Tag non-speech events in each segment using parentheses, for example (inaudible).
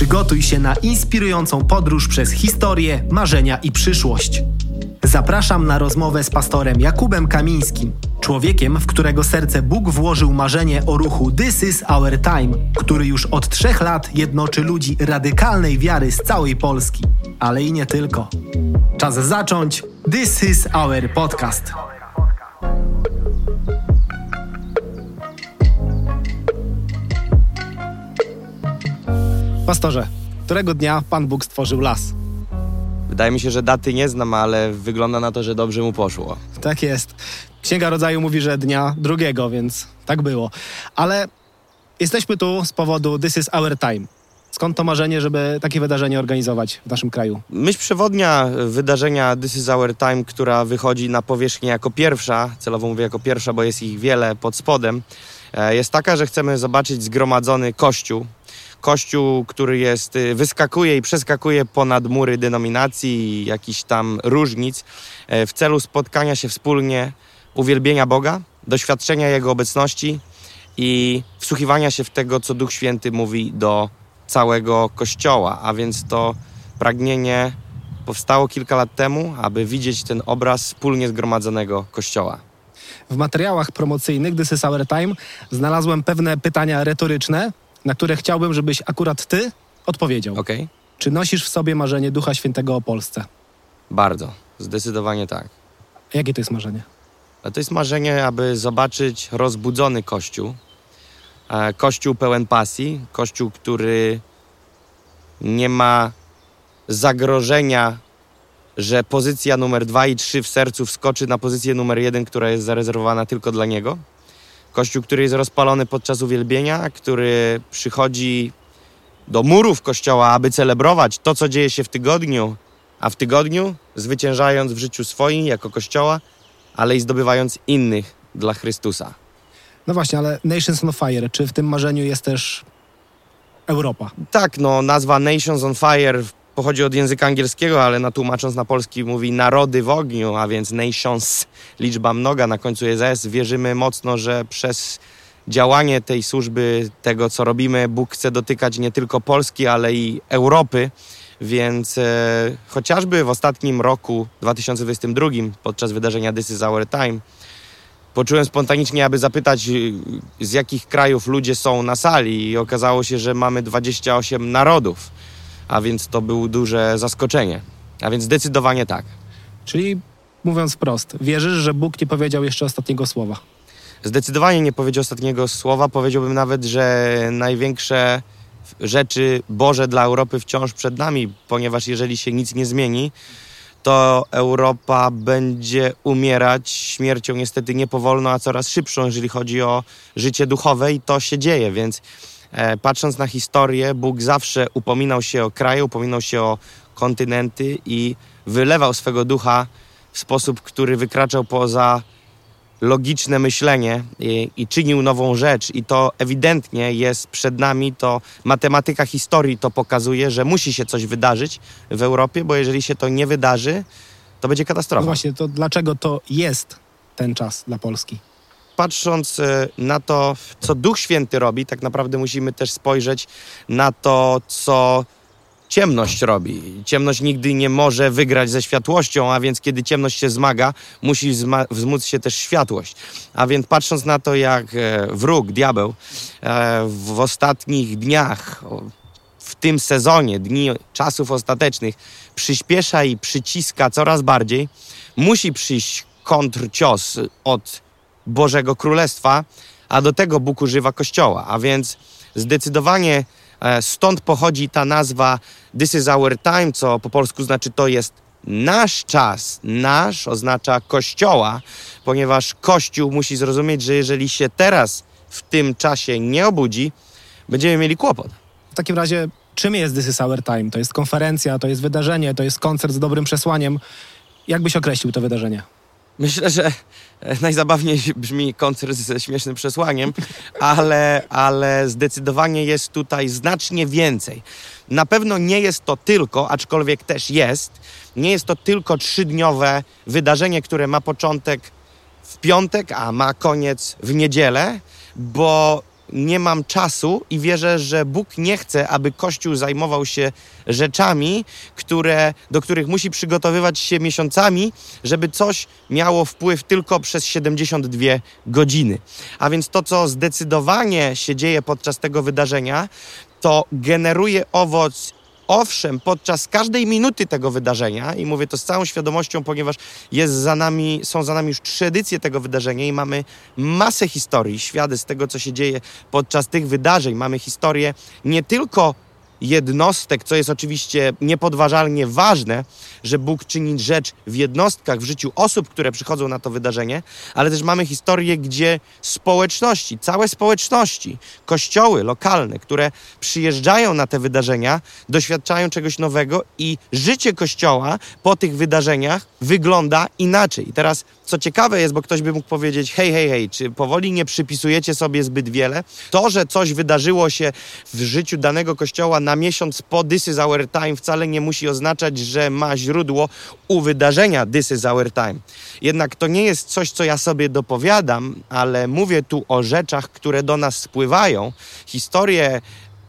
Przygotuj się na inspirującą podróż przez historię, marzenia i przyszłość. Zapraszam na rozmowę z pastorem Jakubem Kamińskim, człowiekiem, w którego serce Bóg włożył marzenie o ruchu This is Our Time, który już od trzech lat jednoczy ludzi radykalnej wiary z całej Polski, ale i nie tylko. Czas zacząć This is Our Podcast. Pastorze, którego dnia Pan Bóg stworzył las? Wydaje mi się, że daty nie znam, ale wygląda na to, że dobrze mu poszło. Tak jest. Księga Rodzaju mówi, że dnia drugiego, więc tak było. Ale jesteśmy tu z powodu This is Our Time. Skąd to marzenie, żeby takie wydarzenie organizować w naszym kraju? Myśl przewodnia wydarzenia This is Our Time, która wychodzi na powierzchnię jako pierwsza, celowo mówię jako pierwsza, bo jest ich wiele pod spodem, e, jest taka, że chcemy zobaczyć zgromadzony kościół, kościół, który jest, y, wyskakuje i przeskakuje ponad mury denominacji i jakichś tam różnic e, w celu spotkania się wspólnie, uwielbienia Boga, doświadczenia Jego obecności i wsłuchiwania się w tego, co Duch Święty mówi do całego Kościoła. A więc to pragnienie powstało kilka lat temu, aby widzieć ten obraz wspólnie zgromadzonego Kościoła. W materiałach promocyjnych This is Our Time znalazłem pewne pytania retoryczne, na które chciałbym, żebyś akurat ty odpowiedział. Ok? Czy nosisz w sobie marzenie Ducha Świętego o Polsce? Bardzo. Zdecydowanie tak. Jakie to jest marzenie? Ale to jest marzenie, aby zobaczyć rozbudzony kościół. E, Kościół pełen pasji, kościół, który nie ma zagrożenia, że pozycja numer dwa i trzy w sercu wskoczy na pozycję numer jeden, która jest zarezerwowana tylko dla niego. Kościół, który jest rozpalony podczas uwielbienia, który przychodzi do murów kościoła, aby celebrować to, co dzieje się w tygodniu, a w tygodniu zwyciężając w życiu swoim jako kościoła, ale i zdobywając innych dla Chrystusa. No właśnie, ale Nations on Fire, czy w tym marzeniu jest też Europa? Tak, no nazwa Nations on Fire pochodzi od języka angielskiego, ale na tłumacząc na polski mówi narody w ogniu, a więc nations, liczba mnoga, na końcu jest. Wierzymy mocno, że przez działanie tej służby, tego co robimy, Bóg chce dotykać nie tylko Polski, ale i Europy. Więc e, chociażby w ostatnim roku 2022, podczas wydarzenia This is Our Time, poczułem spontanicznie, aby zapytać, y, z jakich krajów ludzie są na sali, i okazało się, że mamy 28 narodów, a więc to było duże zaskoczenie. A więc zdecydowanie tak. Czyli mówiąc wprost, wierzysz, że Bóg nie powiedział jeszcze ostatniego słowa? Zdecydowanie nie powiedział ostatniego słowa. Powiedziałbym nawet, że największe rzeczy Boże dla Europy wciąż przed nami, ponieważ jeżeli się nic nie zmieni, to Europa będzie umierać śmiercią niestety nie powolną, a coraz szybszą, jeżeli chodzi o życie duchowe i to się dzieje, więc patrząc na historię, Bóg zawsze upominał się o kraje, upominał się o kontynenty i wylewał swego ducha w sposób, który wykraczał poza logiczne myślenie i, i, czynił nową rzecz i to ewidentnie jest przed nami, to matematyka historii to pokazuje, że musi się coś wydarzyć w Europie, bo jeżeli się to nie wydarzy, to będzie katastrofa. No właśnie, to dlaczego to jest ten czas dla Polski? Patrząc e, na to, co Duch Święty robi, tak naprawdę musimy też spojrzeć na to, co ciemność robi. Ciemność nigdy nie może wygrać ze światłością, a więc kiedy ciemność się zmaga, musi wzmóc się też światłość. A więc patrząc na to, jak e, wróg, diabeł e, w ostatnich dniach, w tym sezonie, dni czasów ostatecznych, przyspiesza i przyciska coraz bardziej, musi przyjść kontrcios od Bożego Królestwa, a do tego Bóg używa Kościoła. A więc zdecydowanie E, stąd pochodzi ta nazwa This is our time, co po polsku znaczy to jest nasz czas. Nasz oznacza kościoła, ponieważ kościół musi zrozumieć, że jeżeli się teraz w tym czasie nie obudzi, będziemy mieli kłopot. W takim razie, czym jest This is our time? To jest konferencja, to jest wydarzenie, to jest koncert z dobrym przesłaniem. Jak byś określił to wydarzenie? Myślę, że najzabawniej brzmi koncert ze śmiesznym przesłaniem, ale, ale zdecydowanie jest tutaj znacznie więcej. Na pewno nie jest to tylko, aczkolwiek też jest, nie jest to tylko trzydniowe wydarzenie, które ma początek w piątek, a ma koniec w niedzielę, bo nie mam czasu i wierzę, że Bóg nie chce, aby Kościół zajmował się rzeczami, które, do których musi przygotowywać się miesiącami, żeby coś miało wpływ tylko przez 72 godziny. A więc to, co zdecydowanie się dzieje podczas tego wydarzenia, to generuje owoc Owszem, podczas każdej minuty tego wydarzenia, i mówię to z całą świadomością, ponieważ jest za nami, są za nami już trzy edycje tego wydarzenia i mamy masę historii, świadectw tego, co się dzieje podczas tych wydarzeń. Mamy historię nie tylko jednostek, co jest oczywiście niepodważalnie ważne, że Bóg czyni rzecz w jednostkach, w życiu osób, które przychodzą na to wydarzenie, ale też mamy historię, gdzie społeczności, całe społeczności, kościoły lokalne, które przyjeżdżają na te wydarzenia, doświadczają czegoś nowego i życie kościoła po tych wydarzeniach wygląda inaczej. I teraz, co ciekawe jest, bo ktoś by mógł powiedzieć, hej, hej, hej, czy powoli nie przypisujecie sobie zbyt wiele? To, że coś wydarzyło się w życiu danego kościoła na miesiąc po This is Our Time wcale nie musi oznaczać, że ma źródło u wydarzenia This is Our Time. Jednak to nie jest coś, co ja sobie dopowiadam, ale mówię tu o rzeczach, które do nas spływają. Historie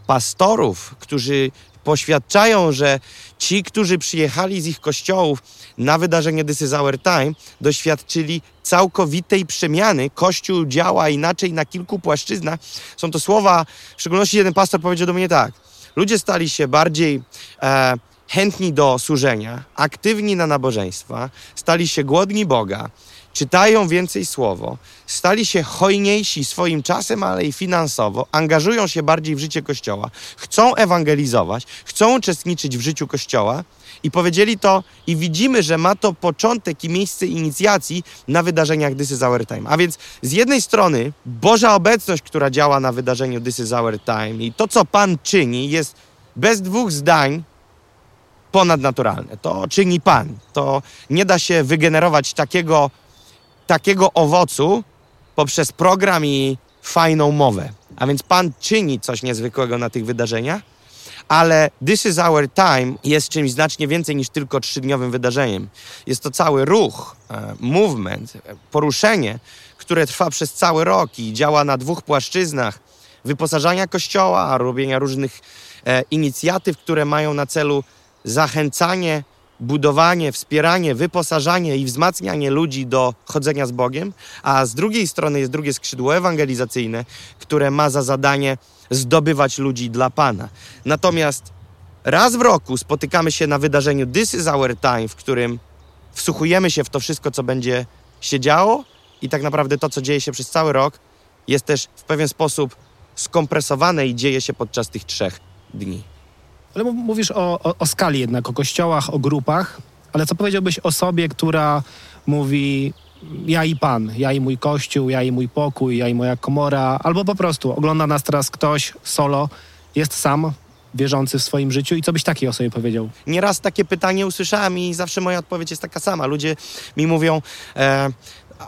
pastorów, którzy poświadczają, że ci, którzy przyjechali z ich kościołów na wydarzenie This is Our Time, doświadczyli całkowitej przemiany. Kościół działa inaczej na kilku płaszczyznach. Są to słowa, w szczególności jeden pastor powiedział do mnie tak – Ludzie stali się bardziej e, chętni do służenia, aktywni na nabożeństwa, stali się głodni Boga, czytają więcej słowo, stali się hojniejsi swoim czasem, ale i finansowo, angażują się bardziej w życie Kościoła, chcą ewangelizować, chcą uczestniczyć w życiu Kościoła i powiedzieli to i widzimy, że ma to początek i miejsce inicjacji na wydarzeniach This is Our Time. A więc z jednej strony Boża obecność, która działa na wydarzeniu This is Our Time i to, co Pan czyni, jest bez dwóch zdań ponadnaturalne. To czyni Pan. To nie da się wygenerować takiego, takiego owocu poprzez program i fajną mowę. A więc Pan czyni coś niezwykłego na tych wydarzeniach ale This is Our Time jest czymś znacznie więcej niż tylko trzydniowym wydarzeniem. Jest to cały ruch, e, movement, poruszenie, które trwa przez cały rok i działa na dwóch płaszczyznach wyposażania kościoła, robienia różnych e, inicjatyw, które mają na celu zachęcanie budowanie, wspieranie, wyposażanie i wzmacnianie ludzi do chodzenia z Bogiem, a z drugiej strony jest drugie skrzydło ewangelizacyjne, które ma za zadanie zdobywać ludzi dla Pana. Natomiast raz w roku spotykamy się na wydarzeniu This is Our Time, w którym wsłuchujemy się w to wszystko, co będzie się działo i tak naprawdę to, co dzieje się przez cały rok, jest też w pewien sposób skompresowane i dzieje się podczas tych trzech dni. Ale mówisz o, o, o skali jednak, o kościołach, o grupach, ale co powiedziałbyś osobie, która mówi ja i Pan, ja i mój kościół, ja i mój pokój, ja i moja komora, albo po prostu ogląda nas teraz ktoś solo, jest sam, wierzący w swoim życiu i co byś takiej osobie powiedział? Nieraz takie pytanie usłyszałem i zawsze moja odpowiedź jest taka sama. Ludzie mi mówią, e,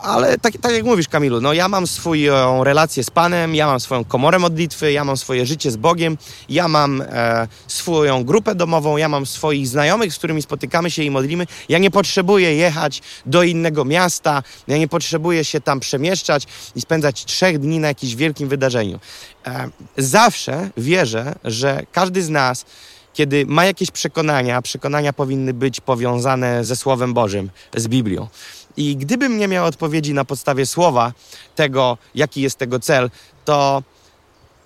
ale tak, tak, jak mówisz, Kamilu, no ja mam swoją relację z Panem, ja mam swoją komorę modlitwy, ja mam swoje życie z Bogiem, ja mam e, swoją grupę domową, ja mam swoich znajomych, z którymi spotykamy się i modlimy. Ja nie potrzebuję jechać do innego miasta, ja nie potrzebuję się tam przemieszczać i spędzać trzech dni na jakimś wielkim wydarzeniu. E, zawsze wierzę, że każdy z nas kiedy ma jakieś przekonania, przekonania powinny być powiązane ze Słowem Bożym, z Biblią. I gdybym nie miał odpowiedzi na podstawie słowa tego, jaki jest tego cel, to,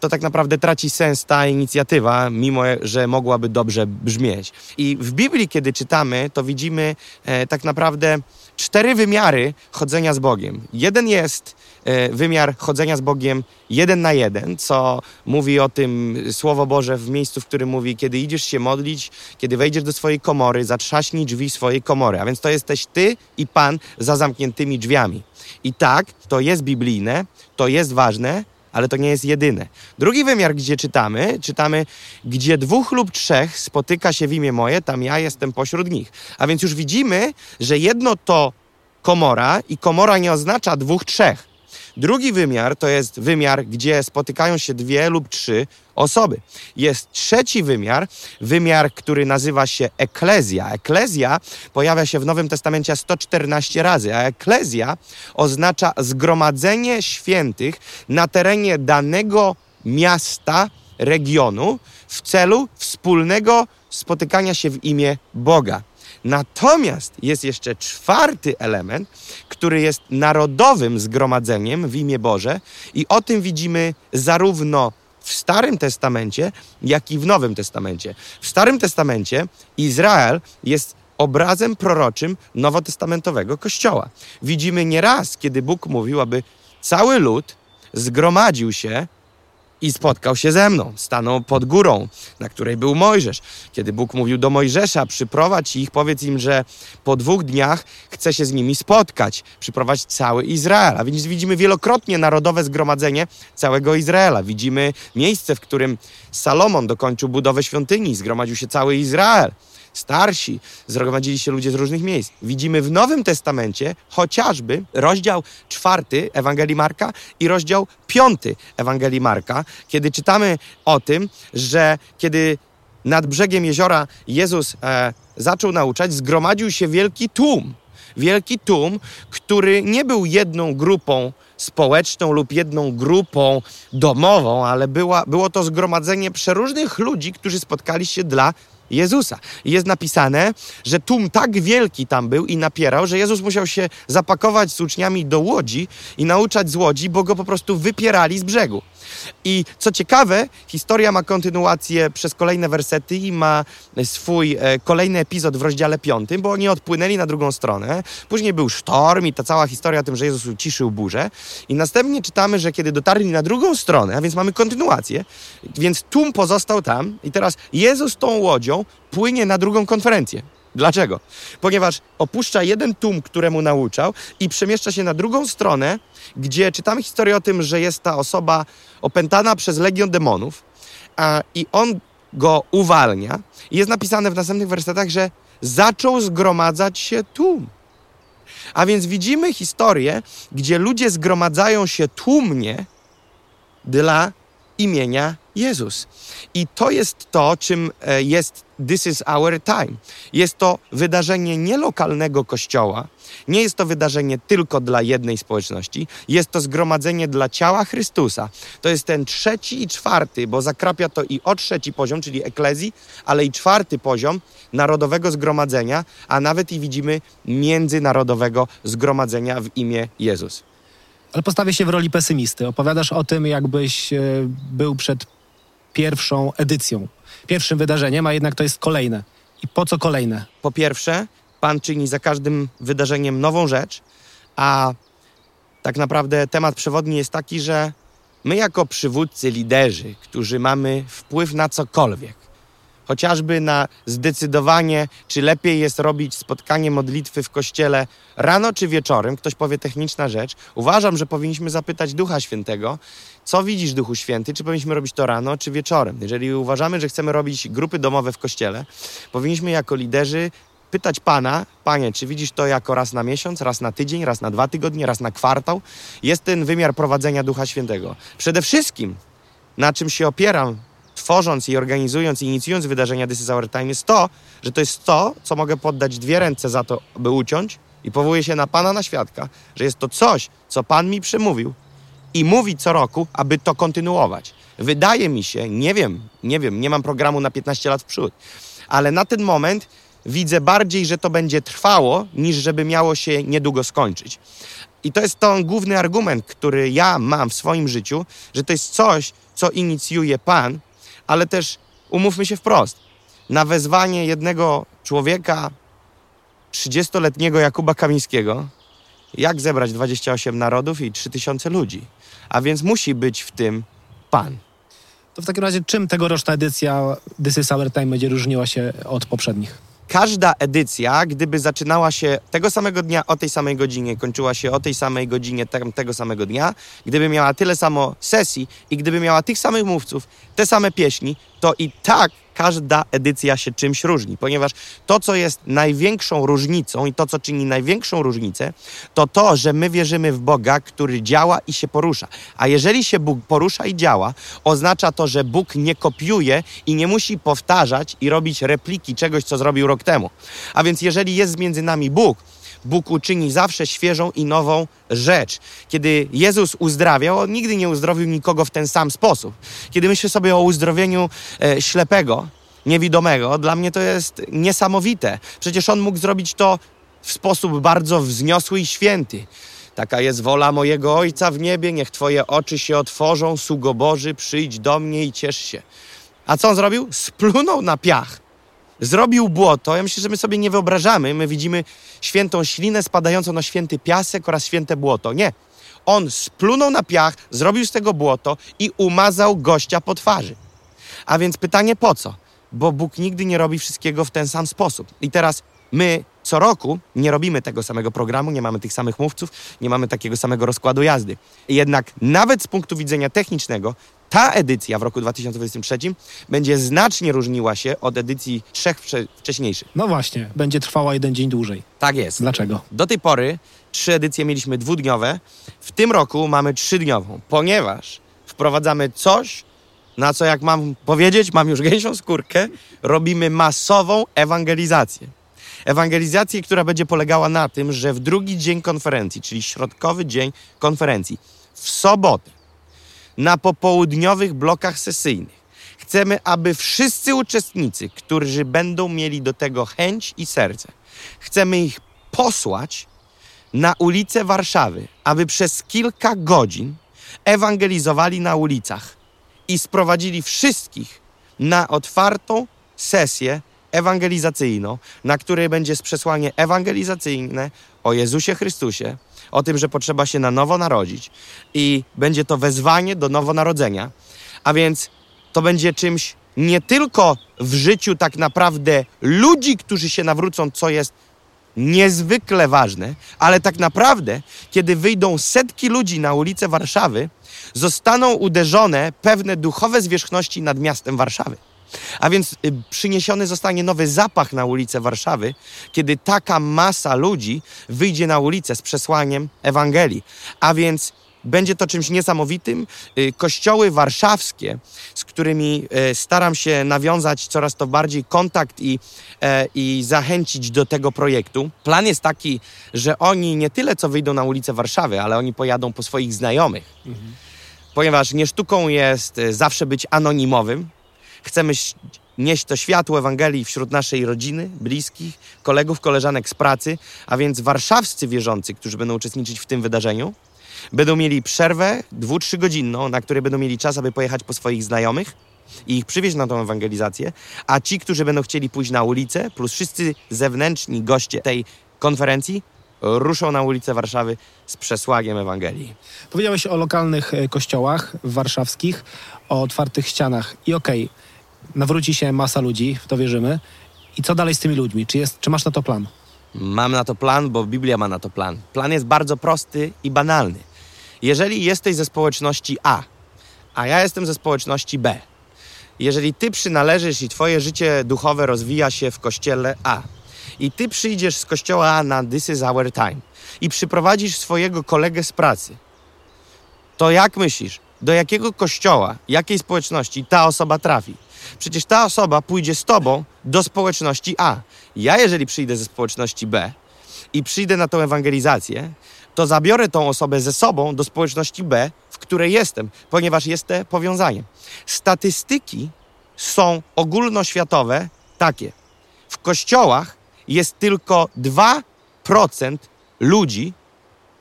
to tak naprawdę traci sens ta inicjatywa, mimo że mogłaby dobrze brzmieć. I w Biblii, kiedy czytamy, to widzimy e, tak naprawdę cztery wymiary chodzenia z Bogiem. Jeden jest e, wymiar chodzenia z Bogiem jeden na jeden, co mówi o tym Słowo Boże w miejscu, w którym mówi, kiedy idziesz się modlić, kiedy wejdziesz do swojej komory, zatrzaśnij drzwi swojej komory. A więc to jesteś ty i Pan za zamkniętymi drzwiami. I tak, to jest biblijne, to jest ważne, ale to nie jest jedyne. Drugi wymiar, gdzie czytamy, czytamy, gdzie dwóch lub trzech spotyka się w imię moje, tam ja jestem pośród nich. A więc już widzimy, że jedno to komora i komora nie oznacza dwóch, trzech. Drugi wymiar to jest wymiar, gdzie spotykają się dwie lub trzy osoby. Jest trzeci wymiar, wymiar, który nazywa się eklezja. Eklezja pojawia się w Nowym Testamencie 114 razy, a eklezja oznacza zgromadzenie świętych na terenie danego miasta, regionu w celu wspólnego spotykania się w imię Boga. Natomiast jest jeszcze czwarty element, który jest narodowym zgromadzeniem w imię Boże, i o tym widzimy zarówno w Starym Testamencie, jak i w Nowym Testamencie. W Starym Testamencie Izrael jest obrazem proroczym nowotestamentowego Kościoła. Widzimy nieraz, kiedy Bóg mówił, aby cały lud zgromadził się i spotkał się ze mną. Stanął pod górą, na której był Mojżesz. Kiedy Bóg mówił do Mojżesza, przyprowadź ich, powiedz im, że po dwóch dniach chce się z nimi spotkać. Przyprowadź cały Izrael. A więc widzimy wielokrotnie narodowe zgromadzenie całego Izraela. Widzimy miejsce, w którym Salomon dokończył budowę świątyni, zgromadził się cały Izrael starsi, zgromadzili się ludzie z różnych miejsc. Widzimy w Nowym Testamencie chociażby rozdział czwarty Ewangelii Marka i rozdział piąty Ewangelii Marka, kiedy czytamy o tym, że kiedy nad brzegiem jeziora Jezus e, zaczął nauczać, zgromadził się wielki tłum. Wielki tłum, który nie był jedną grupą społeczną lub jedną grupą domową, ale była, było to zgromadzenie przeróżnych ludzi, którzy spotkali się dla Jezusa. I jest napisane, że tłum tak wielki tam był i napierał, że Jezus musiał się zapakować z uczniami do łodzi i nauczać z łodzi, bo go po prostu wypierali z brzegu. I co ciekawe, historia ma kontynuację przez kolejne wersety i ma swój e, kolejny epizod w rozdziale piątym, bo oni odpłynęli na drugą stronę. Później był sztorm i ta cała historia o tym, że Jezus uciszył burzę. I następnie czytamy, że kiedy dotarli na drugą stronę, a więc mamy kontynuację, więc tłum pozostał tam i teraz Jezus tą łodzią płynie na drugą konferencję. Dlaczego? Ponieważ opuszcza jeden tłum, któremu nauczał i przemieszcza się na drugą stronę, gdzie czytamy historię o tym, że jest ta osoba opętana przez legion demonów a, i on go uwalnia. I jest napisane w następnych wersetach, że zaczął zgromadzać się tłum. A więc widzimy historię, gdzie ludzie zgromadzają się tłumnie dla imienia Jezus. I to jest to, czym e, jest This is our time. Jest to wydarzenie nie lokalnego kościoła, nie jest to wydarzenie tylko dla jednej społeczności, jest to zgromadzenie dla ciała Chrystusa. To jest ten trzeci i czwarty, bo zakrapia to i o trzeci poziom, czyli eklezji, ale i czwarty poziom narodowego zgromadzenia, a nawet i widzimy międzynarodowego zgromadzenia w imię Jezus. Ale postawię się w roli pesymisty. Opowiadasz o tym, jakbyś e, był przed pierwszą edycją, pierwszym wydarzeniem, a jednak to jest kolejne. I po co kolejne? Po pierwsze, Pan czyni za każdym wydarzeniem nową rzecz, a tak naprawdę temat przewodni jest taki, że my jako przywódcy, liderzy, którzy mamy wpływ na cokolwiek, chociażby na zdecydowanie, czy lepiej jest robić spotkanie modlitwy w kościele rano czy wieczorem, ktoś powie techniczna rzecz. Uważam, że powinniśmy zapytać Ducha Świętego, co widzisz, Duchu Święty, czy powinniśmy robić to rano czy wieczorem. Jeżeli uważamy, że chcemy robić grupy domowe w kościele, powinniśmy jako liderzy pytać Pana, Panie, czy widzisz to jako raz na miesiąc, raz na tydzień, raz na dwa tygodnie, raz na kwartał? Jest ten wymiar prowadzenia Ducha Świętego. Przede wszystkim, na czym się opieram tworząc i organizując i inicjując wydarzenia This is Our Time jest to, że to jest to, co mogę poddać dwie ręce za to, by uciąć i powołuję się na Pana na świadka, że jest to coś, co Pan mi przemówił i mówi co roku, aby to kontynuować. Wydaje mi się, nie wiem, nie wiem, nie mam programu na 15 lat w przód, ale na ten moment widzę bardziej, że to będzie trwało, niż żeby miało się niedługo skończyć. I to jest ten główny argument, który ja mam w swoim życiu, że to jest coś, co inicjuje Pan, ale też umówmy się wprost. Na wezwanie jednego człowieka, 30-letniego Jakuba Kamińskiego, jak zebrać 28 narodów i 3000 ludzi. A więc musi być w tym Pan. To w takim razie czym tegoroczna edycja This is Our Time będzie różniła się od poprzednich? Każda edycja, gdyby zaczynała się tego samego dnia o tej samej godzinie, kończyła się o tej samej godzinie tego samego dnia, gdyby miała tyle samo sesji i gdyby miała tych samych mówców, te same pieśni, to i tak każda edycja się czymś różni, ponieważ to, co jest największą różnicą i to, co czyni największą różnicę, to to, że my wierzymy w Boga, który działa i się porusza. A jeżeli się Bóg porusza i działa, oznacza to, że Bóg nie kopiuje i nie musi powtarzać i robić repliki czegoś, co zrobił rok temu. A więc jeżeli jest między nami Bóg, Bóg uczyni zawsze świeżą i nową rzecz. Kiedy Jezus uzdrawiał, on nigdy nie uzdrowił nikogo w ten sam sposób. Kiedy myślę sobie o uzdrowieniu e, ślepego, niewidomego, dla mnie to jest niesamowite. Przecież on mógł zrobić to w sposób bardzo wzniosły i święty. Taka jest wola mojego Ojca w niebie, niech Twoje oczy się otworzą, sługo Boży, przyjdź do mnie i ciesz się. A co on zrobił? Splunął na piach. Zrobił błoto. Ja myślę, że my sobie nie wyobrażamy. My widzimy świętą ślinę spadającą na święty piasek oraz święte błoto. Nie. On splunął na piach, zrobił z tego błoto i umazał gościa po twarzy. A więc pytanie po co? Bo Bóg nigdy nie robi wszystkiego w ten sam sposób. I teraz my co roku nie robimy tego samego programu, nie mamy tych samych mówców, nie mamy takiego samego rozkładu jazdy. Jednak nawet z punktu widzenia technicznego ta edycja w roku 2023 będzie znacznie różniła się od edycji trzech wcześniejszych. No właśnie, będzie trwała jeden dzień dłużej. Tak jest. Dlaczego? Do tej pory trzy edycje mieliśmy dwudniowe, w tym roku mamy trzydniową, ponieważ wprowadzamy coś, na co jak mam powiedzieć, mam już gęsią skórkę, robimy masową ewangelizację. Ewangelizację, która będzie polegała na tym, że w drugi dzień konferencji, czyli środkowy dzień konferencji, w sobotę, na popołudniowych blokach sesyjnych, chcemy, aby wszyscy uczestnicy, którzy będą mieli do tego chęć i serce, chcemy ich posłać na ulice Warszawy, aby przez kilka godzin ewangelizowali na ulicach i sprowadzili wszystkich na otwartą sesję ewangelizacyjną, na której będzie przesłanie ewangelizacyjne o Jezusie Chrystusie, o tym, że potrzeba się na nowo narodzić i będzie to wezwanie do nowonarodzenia, a więc to będzie czymś nie tylko w życiu tak naprawdę ludzi, którzy się nawrócą, co jest niezwykle ważne, ale tak naprawdę, kiedy wyjdą setki ludzi na ulice Warszawy, zostaną uderzone pewne duchowe zwierzchności nad miastem Warszawy. A więc y, przyniesiony zostanie nowy zapach na ulicę Warszawy, kiedy taka masa ludzi wyjdzie na ulicę z przesłaniem Ewangelii. A więc będzie to czymś niesamowitym. Y, kościoły warszawskie, z którymi y, staram się nawiązać coraz to bardziej kontakt i, e, i zachęcić do tego projektu. Plan jest taki, że oni nie tyle co wyjdą na ulicę Warszawy, ale oni pojadą po swoich znajomych. Mhm. Ponieważ nie sztuką jest zawsze być anonimowym, Chcemy nieść to światło Ewangelii wśród naszej rodziny, bliskich, kolegów, koleżanek z pracy, a więc warszawscy wierzący, którzy będą uczestniczyć w tym wydarzeniu, będą mieli przerwę dwu, trzygodzinną, na której będą mieli czas, aby pojechać po swoich znajomych i ich przywieźć na tą ewangelizację, a ci, którzy będą chcieli pójść na ulicę, plus wszyscy zewnętrzni goście tej konferencji, ruszą na ulicę Warszawy z przesłagiem Ewangelii. Powiedziałeś o lokalnych e, kościołach warszawskich, o otwartych ścianach i okej, okay, nawróci się masa ludzi, w to wierzymy. I co dalej z tymi ludźmi? Czy, jest, czy masz na to plan? Mam na to plan, bo Biblia ma na to plan. Plan jest bardzo prosty i banalny. Jeżeli jesteś ze społeczności A, a ja jestem ze społeczności B, jeżeli ty przynależysz i twoje życie duchowe rozwija się w kościele A, i ty przyjdziesz z kościoła A na This is our time i przyprowadzisz swojego kolegę z pracy, to jak myślisz, do jakiego kościoła, jakiej społeczności ta osoba trafi? Przecież ta osoba pójdzie z tobą do społeczności A. Ja, jeżeli przyjdę ze społeczności B i przyjdę na tą ewangelizację, to zabiorę tą osobę ze sobą do społeczności B, w której jestem, ponieważ jest to powiązanie. Statystyki są ogólnoświatowe takie. W kościołach jest tylko 2% ludzi,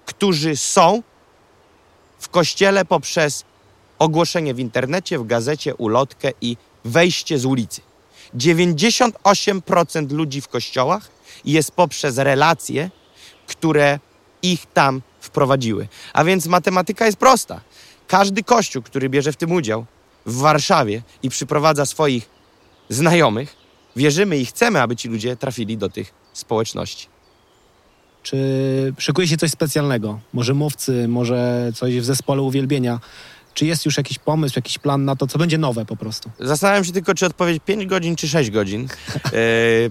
którzy są w kościele poprzez ogłoszenie w internecie, w gazecie, ulotkę i wejście z ulicy. 98% ludzi w kościołach jest poprzez relacje, które ich tam wprowadziły. A więc matematyka jest prosta. Każdy kościół, który bierze w tym udział w Warszawie i przyprowadza swoich znajomych, wierzymy i chcemy, aby ci ludzie trafili do tych społeczności. Czy szykuje się coś specjalnego? Może mówcy, może coś w zespole uwielbienia? Czy jest już jakiś pomysł, jakiś plan na to, co będzie nowe po prostu? Zastanawiam się tylko, czy odpowiedzieć 5 godzin, czy 6 godzin, (laughs) e,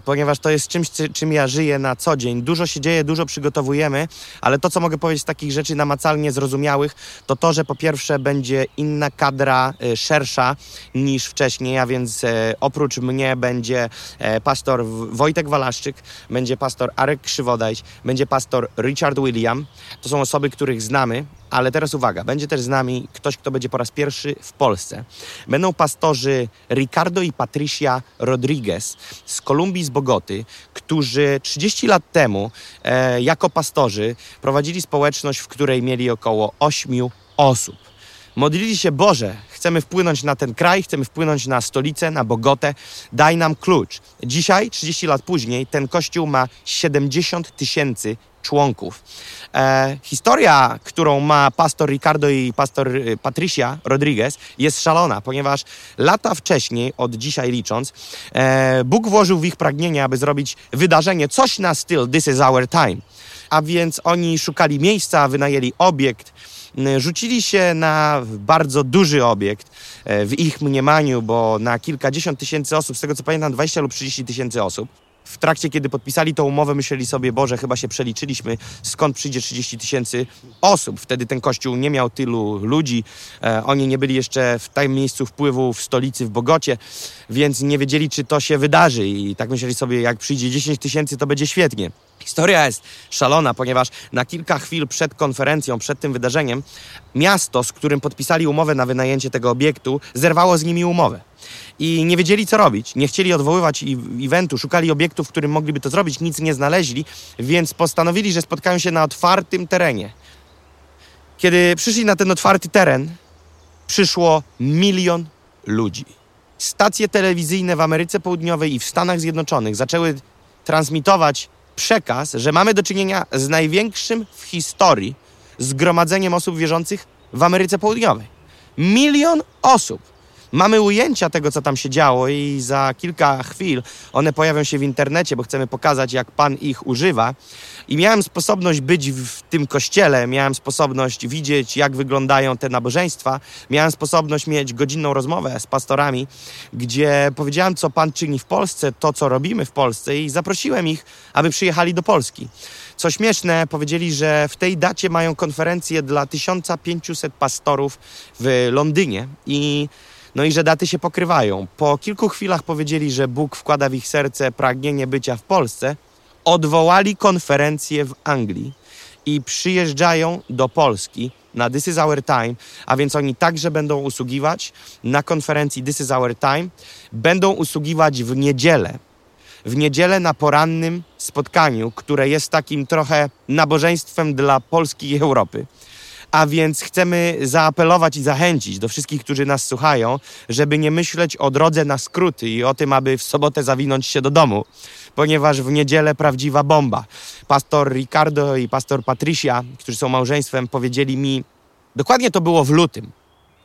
ponieważ to jest czymś, czym ja żyję na co dzień. Dużo się dzieje, dużo przygotowujemy, ale to, co mogę powiedzieć z takich rzeczy namacalnie zrozumiałych, to to, że po pierwsze będzie inna kadra, e, szersza niż wcześniej, a więc e, oprócz mnie będzie e, pastor Wojtek Walaszczyk, będzie pastor Arek Krzywodajś, będzie pastor Richard William. To są osoby, których znamy, ale teraz uwaga, będzie też z nami ktoś, kto będzie po raz pierwszy w Polsce. Będą pastorzy Ricardo i Patricia Rodriguez z Kolumbii, z Bogoty, którzy 30 lat temu e, jako pastorzy prowadzili społeczność, w której mieli około 8 osób. Modlili się, Boże, chcemy wpłynąć na ten kraj, chcemy wpłynąć na stolicę, na Bogotę, daj nam klucz. Dzisiaj, 30 lat później, ten kościół ma 70 tysięcy członków. E, historia, którą ma pastor Ricardo i pastor y, Patricia Rodriguez jest szalona, ponieważ lata wcześniej, od dzisiaj licząc, e, Bóg włożył w ich pragnienie, aby zrobić wydarzenie, coś na styl This is our time. A więc oni szukali miejsca, wynajęli obiekt, rzucili się na bardzo duży obiekt e, w ich mniemaniu, bo na kilkadziesiąt tysięcy osób, z tego co pamiętam 20 lub 30 tysięcy osób w trakcie, kiedy podpisali tą umowę, myśleli sobie, Boże, chyba się przeliczyliśmy, skąd przyjdzie 30 tysięcy osób. Wtedy ten kościół nie miał tylu ludzi. E, oni nie byli jeszcze w tym miejscu wpływu w stolicy, w Bogocie, więc nie wiedzieli, czy to się wydarzy. I tak myśleli sobie, jak przyjdzie 10 tysięcy, to będzie świetnie. Historia jest szalona, ponieważ na kilka chwil przed konferencją, przed tym wydarzeniem, miasto, z którym podpisali umowę na wynajęcie tego obiektu, zerwało z nimi umowę i nie wiedzieli, co robić. Nie chcieli odwoływać eventu, szukali obiektu, w którym mogliby to zrobić, nic nie znaleźli, więc postanowili, że spotkają się na otwartym terenie. Kiedy przyszli na ten otwarty teren, przyszło milion ludzi. Stacje telewizyjne w Ameryce Południowej i w Stanach Zjednoczonych zaczęły transmitować przekaz, że mamy do czynienia z największym w historii zgromadzeniem osób wierzących w Ameryce Południowej. Milion osób Mamy ujęcia tego, co tam się działo i za kilka chwil one pojawią się w internecie, bo chcemy pokazać, jak Pan ich używa. I miałem sposobność być w tym kościele, miałem sposobność widzieć, jak wyglądają te nabożeństwa, miałem sposobność mieć godzinną rozmowę z pastorami, gdzie powiedziałem, co Pan czyni w Polsce, to, co robimy w Polsce i zaprosiłem ich, aby przyjechali do Polski. Co śmieszne, powiedzieli, że w tej dacie mają konferencję dla 1500 pastorów w Londynie i no i że daty się pokrywają. Po kilku chwilach powiedzieli, że Bóg wkłada w ich serce pragnienie bycia w Polsce. Odwołali konferencję w Anglii i przyjeżdżają do Polski na This is Our Time, a więc oni także będą usługiwać na konferencji This is Our Time. Będą usługiwać w niedzielę. W niedzielę na porannym spotkaniu, które jest takim trochę nabożeństwem dla Polski i Europy. A więc chcemy zaapelować i zachęcić do wszystkich, którzy nas słuchają, żeby nie myśleć o drodze na skróty i o tym, aby w sobotę zawinąć się do domu, ponieważ w niedzielę prawdziwa bomba. Pastor Ricardo i pastor Patricia, którzy są małżeństwem, powiedzieli mi, dokładnie to było w lutym,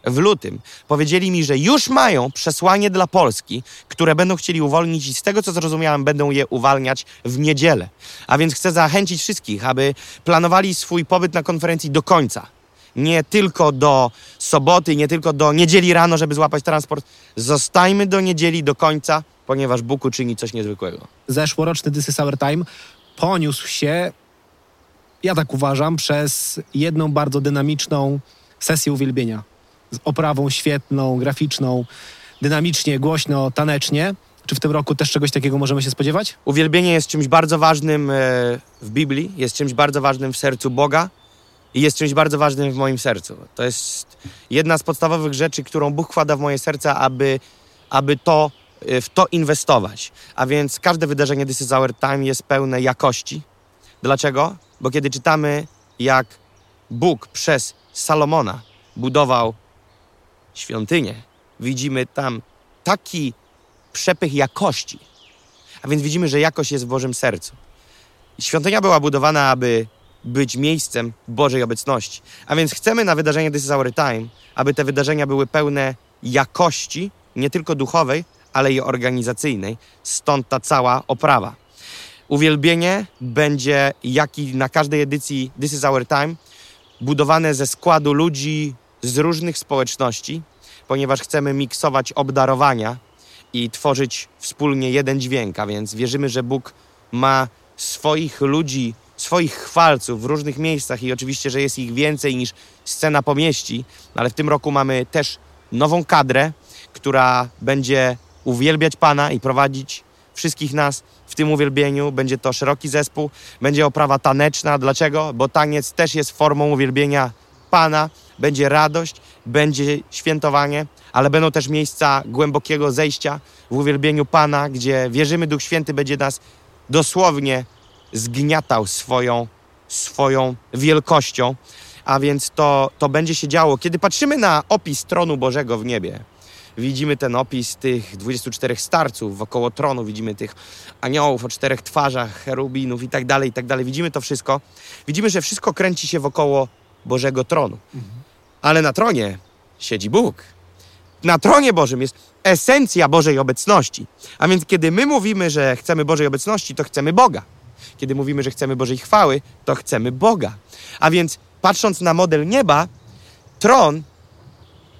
w lutym powiedzieli mi, że już mają przesłanie dla Polski, które będą chcieli uwolnić i z tego co zrozumiałem, będą je uwalniać w niedzielę. A więc chcę zachęcić wszystkich, aby planowali swój pobyt na konferencji do końca. Nie tylko do soboty, nie tylko do niedzieli rano, żeby złapać transport. Zostajmy do niedzieli do końca, ponieważ Bóg uczyni coś niezwykłego. Zeszłoroczny This is Our Time poniósł się, ja tak uważam, przez jedną bardzo dynamiczną sesję uwielbienia z oprawą świetną, graficzną, dynamicznie, głośno, tanecznie. Czy w tym roku też czegoś takiego możemy się spodziewać? Uwielbienie jest czymś bardzo ważnym e, w Biblii, jest czymś bardzo ważnym w sercu Boga i jest czymś bardzo ważnym w moim sercu. To jest jedna z podstawowych rzeczy, którą Bóg wkłada w moje serce, aby, aby to, e, w to inwestować. A więc każde wydarzenie This is Our Time jest pełne jakości. Dlaczego? Bo kiedy czytamy, jak Bóg przez Salomona budował świątynię, widzimy tam taki przepych jakości. A więc widzimy, że jakość jest w Bożym sercu. Świątynia była budowana, aby być miejscem Bożej obecności. A więc chcemy na wydarzenie This is Our Time, aby te wydarzenia były pełne jakości, nie tylko duchowej, ale i organizacyjnej. Stąd ta cała oprawa. Uwielbienie będzie, jak i na każdej edycji This is Our Time, budowane ze składu ludzi z różnych społeczności, ponieważ chcemy miksować obdarowania i tworzyć wspólnie jeden dźwięk, a więc wierzymy, że Bóg ma swoich ludzi, swoich chwalców w różnych miejscach i oczywiście, że jest ich więcej niż scena pomieści, ale w tym roku mamy też nową kadrę, która będzie uwielbiać Pana i prowadzić wszystkich nas w tym uwielbieniu. Będzie to szeroki zespół, będzie oprawa taneczna. Dlaczego? Bo taniec też jest formą uwielbienia Pana. Będzie radość, będzie świętowanie, ale będą też miejsca głębokiego zejścia w uwielbieniu Pana, gdzie wierzymy, Duch Święty będzie nas dosłownie zgniatał swoją, swoją wielkością. A więc to, to będzie się działo. Kiedy patrzymy na opis tronu Bożego w niebie, widzimy ten opis tych 24 starców wokoło tronu, widzimy tych aniołów o czterech twarzach, cherubinów i tak dalej, i tak dalej. Widzimy to wszystko. Widzimy, że wszystko kręci się wokoło Bożego tronu. Ale na tronie siedzi Bóg. Na tronie Bożym jest esencja Bożej obecności. A więc kiedy my mówimy, że chcemy Bożej obecności, to chcemy Boga. Kiedy mówimy, że chcemy Bożej chwały, to chcemy Boga. A więc patrząc na model nieba, tron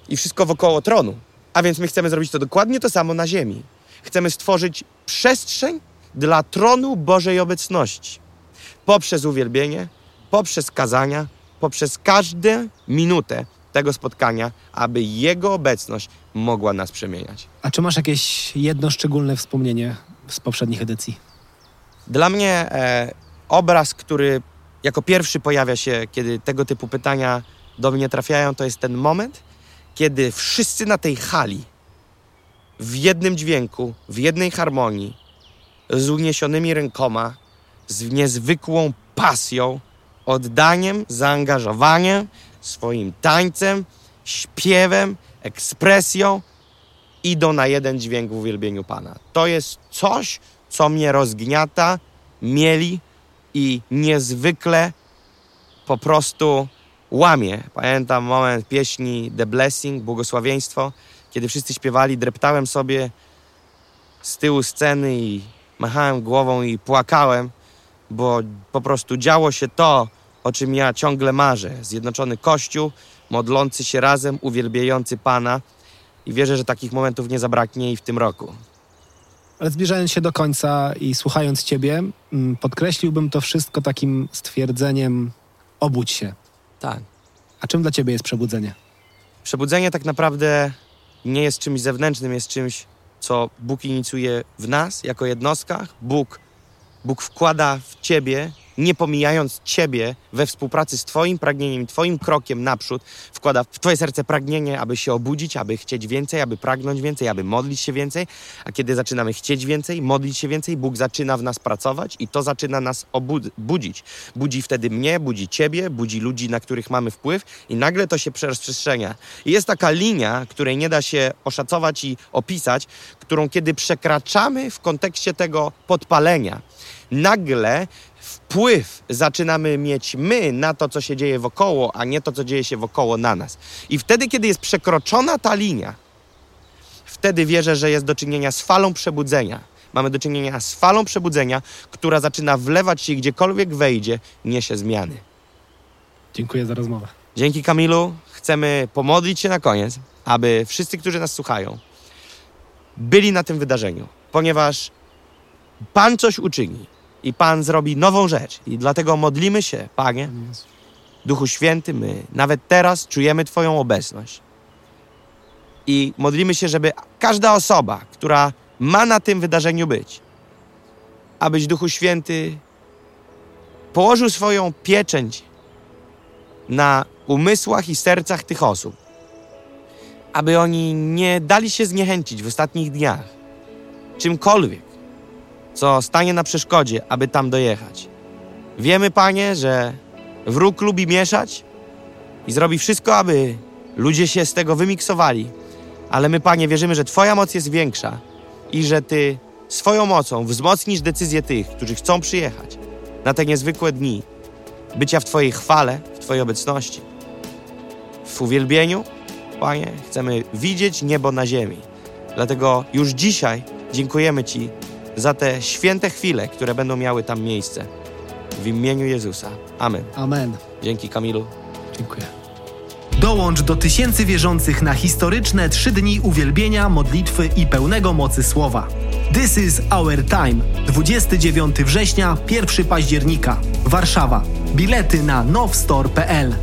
i wszystko wokoło tronu. A więc my chcemy zrobić to dokładnie to samo na ziemi. Chcemy stworzyć przestrzeń dla tronu Bożej obecności. Poprzez uwielbienie, poprzez kazania, poprzez każdą minutę tego spotkania, aby Jego obecność mogła nas przemieniać. A czy masz jakieś jedno szczególne wspomnienie z poprzednich edycji? Dla mnie e, obraz, który jako pierwszy pojawia się, kiedy tego typu pytania do mnie trafiają, to jest ten moment, kiedy wszyscy na tej hali w jednym dźwięku, w jednej harmonii, z uniesionymi rękoma, z niezwykłą pasją, oddaniem, zaangażowaniem, swoim tańcem, śpiewem, ekspresją idą na jeden dźwięk w uwielbieniu Pana. To jest coś, co mnie rozgniata, mieli i niezwykle po prostu łamie. Pamiętam moment pieśni The Blessing, błogosławieństwo, kiedy wszyscy śpiewali, dreptałem sobie z tyłu sceny i machałem głową i płakałem, bo po prostu działo się to, o czym ja ciągle marzę. Zjednoczony Kościół, modlący się razem, uwielbiający Pana i wierzę, że takich momentów nie zabraknie i w tym roku. Ale zbliżając się do końca i słuchając Ciebie, mm, podkreśliłbym to wszystko takim stwierdzeniem obudź się. Tak. A czym dla Ciebie jest przebudzenie? Przebudzenie tak naprawdę nie jest czymś zewnętrznym, jest czymś, co Bóg inicjuje w nas jako jednostkach. Bóg, Bóg wkłada w ciebie, nie pomijając ciebie we współpracy z Twoim pragnieniem, Twoim krokiem naprzód, wkłada w Twoje serce pragnienie, aby się obudzić, aby chcieć więcej, aby pragnąć więcej, aby modlić się więcej. A kiedy zaczynamy chcieć więcej, modlić się więcej, Bóg zaczyna w nas pracować i to zaczyna nas obudzić. Budzi wtedy mnie, budzi Ciebie, budzi ludzi, na których mamy wpływ i nagle to się przestrzenia. I jest taka linia, której nie da się oszacować i opisać, którą kiedy przekraczamy w kontekście tego podpalenia, nagle wpływ zaczynamy mieć my na to, co się dzieje wokoło, a nie to, co dzieje się wokoło na nas. I wtedy, kiedy jest przekroczona ta linia, wtedy wierzę, że jest do czynienia z falą przebudzenia. Mamy do czynienia z falą przebudzenia, która zaczyna wlewać się gdziekolwiek wejdzie, niesie zmiany. Dziękuję za rozmowę. Dzięki Kamilu chcemy pomodlić się na koniec, aby wszyscy, którzy nas słuchają, byli na tym wydarzeniu, ponieważ Pan coś uczyni i Pan zrobi nową rzecz. I dlatego modlimy się, Panie, Duchu Święty, my nawet teraz czujemy Twoją obecność. I modlimy się, żeby każda osoba, która ma na tym wydarzeniu być, abyś Duchu Święty położył swoją pieczęć na umysłach i sercach tych osób, aby oni nie dali się zniechęcić w ostatnich dniach czymkolwiek, co stanie na przeszkodzie, aby tam dojechać. Wiemy, Panie, że wróg lubi mieszać i zrobi wszystko, aby ludzie się z tego wymiksowali, ale my, Panie, wierzymy, że Twoja moc jest większa i że Ty swoją mocą wzmocnisz decyzje tych, którzy chcą przyjechać na te niezwykłe dni bycia w Twojej chwale, w Twojej obecności. W uwielbieniu, Panie, chcemy widzieć niebo na ziemi. Dlatego już dzisiaj dziękujemy Ci za te święte chwile, które będą miały tam miejsce. W imieniu Jezusa. Amen. Amen. Dzięki Kamilu. Dziękuję. Dołącz do tysięcy wierzących na historyczne trzy dni uwielbienia, modlitwy i pełnego mocy słowa. This is our time. 29 września, 1 października. Warszawa. Bilety na novstore.pl